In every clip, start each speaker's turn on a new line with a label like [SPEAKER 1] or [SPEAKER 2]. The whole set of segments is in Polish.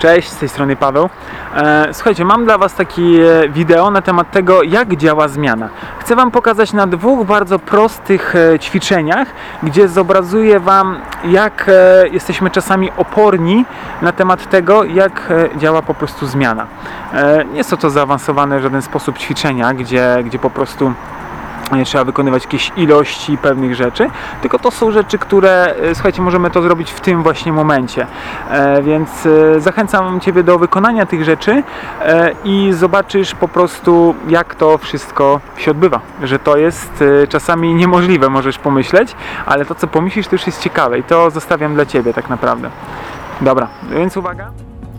[SPEAKER 1] Cześć, z tej strony Paweł. E, słuchajcie, mam dla Was takie wideo na temat tego, jak działa zmiana. Chcę Wam pokazać na dwóch bardzo prostych e, ćwiczeniach, gdzie zobrazuję Wam, jak e, jesteśmy czasami oporni na temat tego, jak działa po prostu zmiana. Nie są to zaawansowane w żaden sposób ćwiczenia, gdzie, gdzie po prostu nie trzeba wykonywać jakiejś ilości pewnych rzeczy, tylko to są rzeczy, które, e, słuchajcie, możemy to zrobić w tym właśnie momencie. E, więc e, zachęcam Ciebie do wykonania tych rzeczy i zobaczysz po prostu, jak to wszystko się odbywa. Że to jest czasami niemożliwe, możesz pomyśleć, ale to, co pomyślisz, to już jest ciekawe i to zostawiam dla Ciebie tak naprawdę. Dobra, więc uwaga.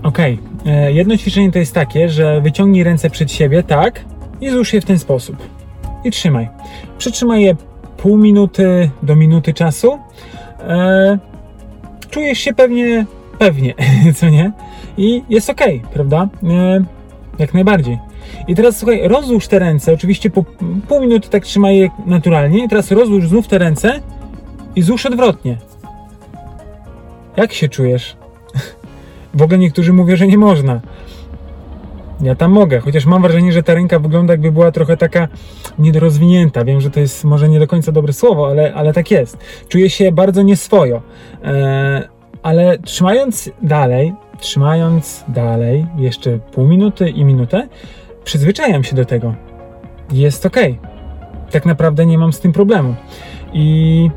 [SPEAKER 2] Okej, e, jedno ćwiczenie to jest takie, że wyciągnij ręce przed siebie, tak, i złóż je w ten sposób. I trzymaj. Przytrzymaj je pół minuty do minuty czasu. E, czujesz się pewnie, pewnie, co nie? I jest ok, prawda? E, jak najbardziej. I teraz słuchaj, rozłóż te ręce, oczywiście po pół minuty tak trzymaj je naturalnie. I teraz rozłóż znów te ręce i złóż odwrotnie. Jak się czujesz? W ogóle niektórzy mówią, że nie można. Ja tam mogę, chociaż mam wrażenie, że ta ręka wygląda jakby była trochę taka niedorozwinięta. Wiem, że to jest może nie do końca dobre słowo, ale, ale tak jest. Czuję się bardzo nieswojo. Eee, ale trzymając dalej, trzymając dalej jeszcze pół minuty i minutę, przyzwyczajam się do tego. Jest ok. Tak naprawdę nie mam z tym problemu. I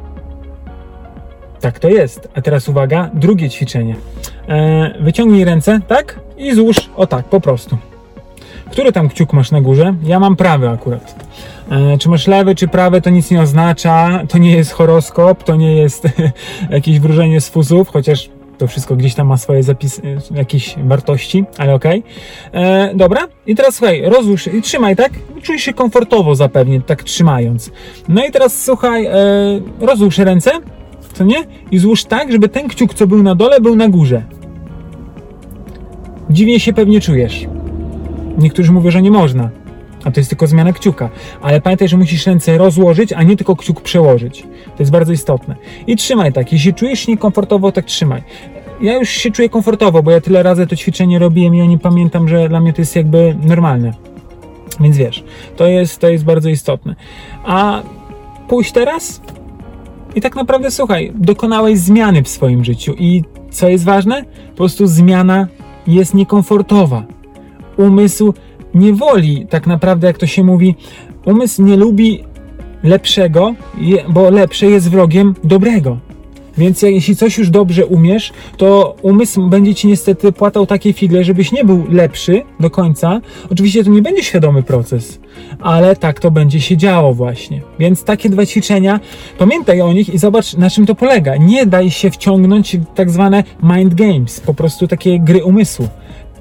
[SPEAKER 2] tak to jest. A teraz uwaga, drugie ćwiczenie. E, wyciągnij ręce, tak? I złóż, o tak, po prostu. Który tam kciuk masz na górze? Ja mam prawy akurat. E, czy masz lewy, czy prawy, to nic nie oznacza. To nie jest horoskop, to nie jest jakieś wróżenie z fuzów, chociaż to wszystko gdzieś tam ma swoje zapisy, jakieś wartości, ale okej. E, Dobra, i teraz słuchaj, rozłóż i trzymaj, tak? Czuj się komfortowo zapewnie, tak trzymając. No i teraz słuchaj, e, rozłóż ręce, co nie? I złóż tak, żeby ten kciuk, co był na dole, był na górze. Dziwnie się pewnie czujesz. Niektórzy mówią, że nie można. A to jest tylko zmiana kciuka. Ale pamiętaj, że musisz ręce rozłożyć, a nie tylko kciuk przełożyć. To jest bardzo istotne. I trzymaj tak. Jeśli czujesz się niekomfortowo, tak trzymaj. Ja już się czuję komfortowo, bo ja tyle razy to ćwiczenie robiłem i ja nie pamiętam, że dla mnie to jest jakby normalne. Więc wiesz, to jest, to jest bardzo istotne. A pójść teraz i tak naprawdę słuchaj, dokonałeś zmiany w swoim życiu i co jest ważne? Po prostu zmiana jest niekomfortowa. Umysł nie woli, tak naprawdę, jak to się mówi, umysł nie lubi lepszego, bo lepsze jest wrogiem dobrego. Więc jeśli coś już dobrze umiesz, to umysł będzie ci niestety płatał takie figle, żebyś nie był lepszy do końca. Oczywiście to nie będzie świadomy proces, ale tak to będzie się działo właśnie. Więc takie dwa ćwiczenia, pamiętaj o nich i zobacz na czym to polega. Nie daj się wciągnąć w tak zwane mind games, po prostu takie gry umysłu.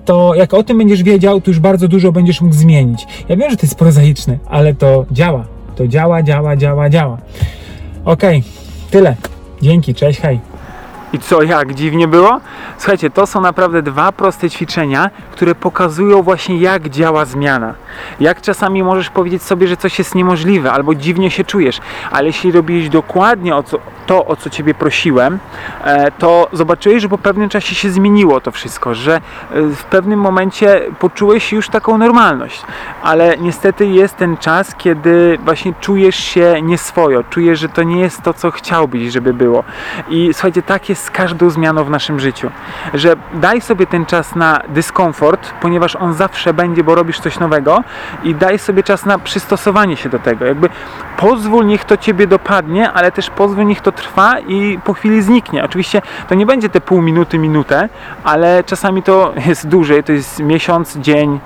[SPEAKER 2] To jak o tym będziesz wiedział, to już bardzo dużo będziesz mógł zmienić. Ja wiem, że to jest prozaiczne, ale to działa. To działa, działa, działa, działa. Okej, tyle. Dzięki, cześć, hej.
[SPEAKER 1] I co, jak dziwnie było? Słuchajcie, to są naprawdę dwa proste ćwiczenia, które pokazują właśnie jak działa zmiana. Jak czasami możesz powiedzieć sobie, że coś jest niemożliwe albo dziwnie się czujesz, ale jeśli robiłeś dokładnie o co, to, o co Ciebie prosiłem, e, to zobaczyłeś, że po pewnym czasie się zmieniło to wszystko, że e, w pewnym momencie poczułeś już taką normalność. Ale niestety jest ten czas, kiedy właśnie czujesz się nieswojo, czujesz, że to nie jest to, co chciałbyś, żeby było. I słuchajcie, tak jest z każdą zmianą w naszym życiu, że daj sobie ten czas na dyskomfort, ponieważ on zawsze będzie, bo robisz coś nowego i daj sobie czas na przystosowanie się do tego. Jakby pozwól, niech to ciebie dopadnie, ale też pozwól, niech to trwa i po chwili zniknie. Oczywiście to nie będzie te pół minuty, minutę, ale czasami to jest dłużej, to jest miesiąc, dzień,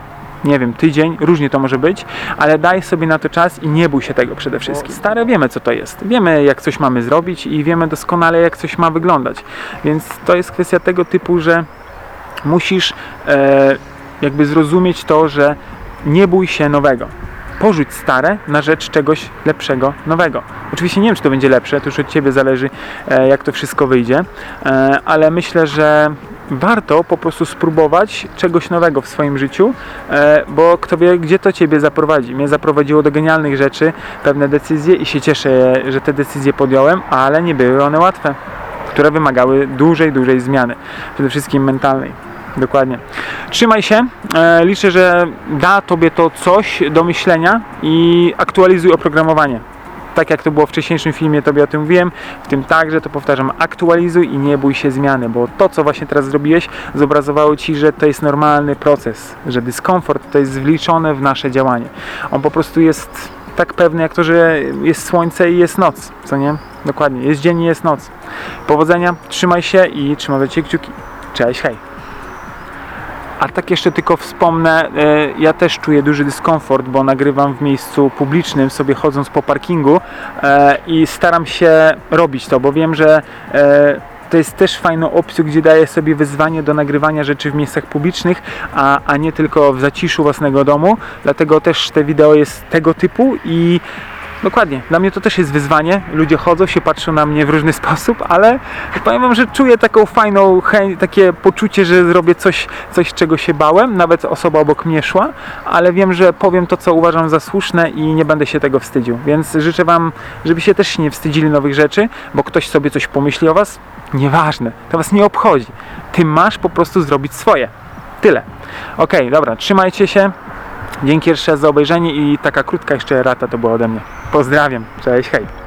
[SPEAKER 1] nie wiem, tydzień, różnie to może być, ale daj sobie na to czas i nie bój się tego przede wszystkim. Stare wiemy, co to jest. Wiemy, jak coś mamy zrobić i wiemy doskonale, jak coś ma wyglądać. Więc to jest kwestia tego typu, że musisz e, jakby zrozumieć to, że nie bój się nowego. Porzuć stare na rzecz czegoś lepszego, nowego. Oczywiście nie wiem, czy to będzie lepsze, to już od Ciebie zależy, e, jak to wszystko wyjdzie, e, ale myślę, że warto po prostu spróbować czegoś nowego w swoim życiu, e, bo kto wie, gdzie to Ciebie zaprowadzi. Mnie zaprowadziło do genialnych rzeczy, pewne decyzje i się cieszę, że te decyzje podjąłem, ale nie były one łatwe, które wymagały dużej, dużej zmiany, przede wszystkim mentalnej. Dokładnie. Trzymaj się. E, liczę, że da Tobie to coś do myślenia i aktualizuj oprogramowanie. Tak jak to było w wcześniejszym filmie, Tobie o tym mówiłem, w tym także to powtarzam, aktualizuj i nie bój się zmiany, bo to, co właśnie teraz zrobiłeś, zobrazowało Ci, że to jest normalny proces, że dyskomfort to jest wliczone w nasze działanie. On po prostu jest tak pewny jak to, że jest słońce i jest noc, co nie? Dokładnie, jest dzień i jest noc. Powodzenia, trzymaj się i trzymam za Ciebie kciuki. Cześć, hej! A tak jeszcze tylko wspomnę, e, ja też czuję duży dyskomfort, bo nagrywam w miejscu publicznym, sobie chodząc po parkingu e, i staram się robić to, bo wiem, że e, to jest też fajną opcją, gdzie daję sobie wyzwanie do nagrywania rzeczy w miejscach publicznych, a, a nie tylko w zaciszu własnego domu. Dlatego też te wideo jest tego typu i Dokładnie, dla mnie to też jest wyzwanie. Ludzie chodzą się, patrzą na mnie w różny sposób, ale powiem wam, że czuję taką fajną chęć, takie poczucie, że zrobię coś, coś, czego się bałem. Nawet osoba obok mnie szła, ale wiem, że powiem to, co uważam za słuszne i nie będę się tego wstydził. Więc życzę wam, żebyście też nie wstydzili nowych rzeczy, bo ktoś sobie coś pomyśli o was. Nieważne, to was nie obchodzi. Ty masz po prostu zrobić swoje. Tyle. Okej, dobra, trzymajcie się. Dzięki jeszcze raz za obejrzenie i taka krótka jeszcze rata to była ode mnie. Pozdrawiam, cześć, hej.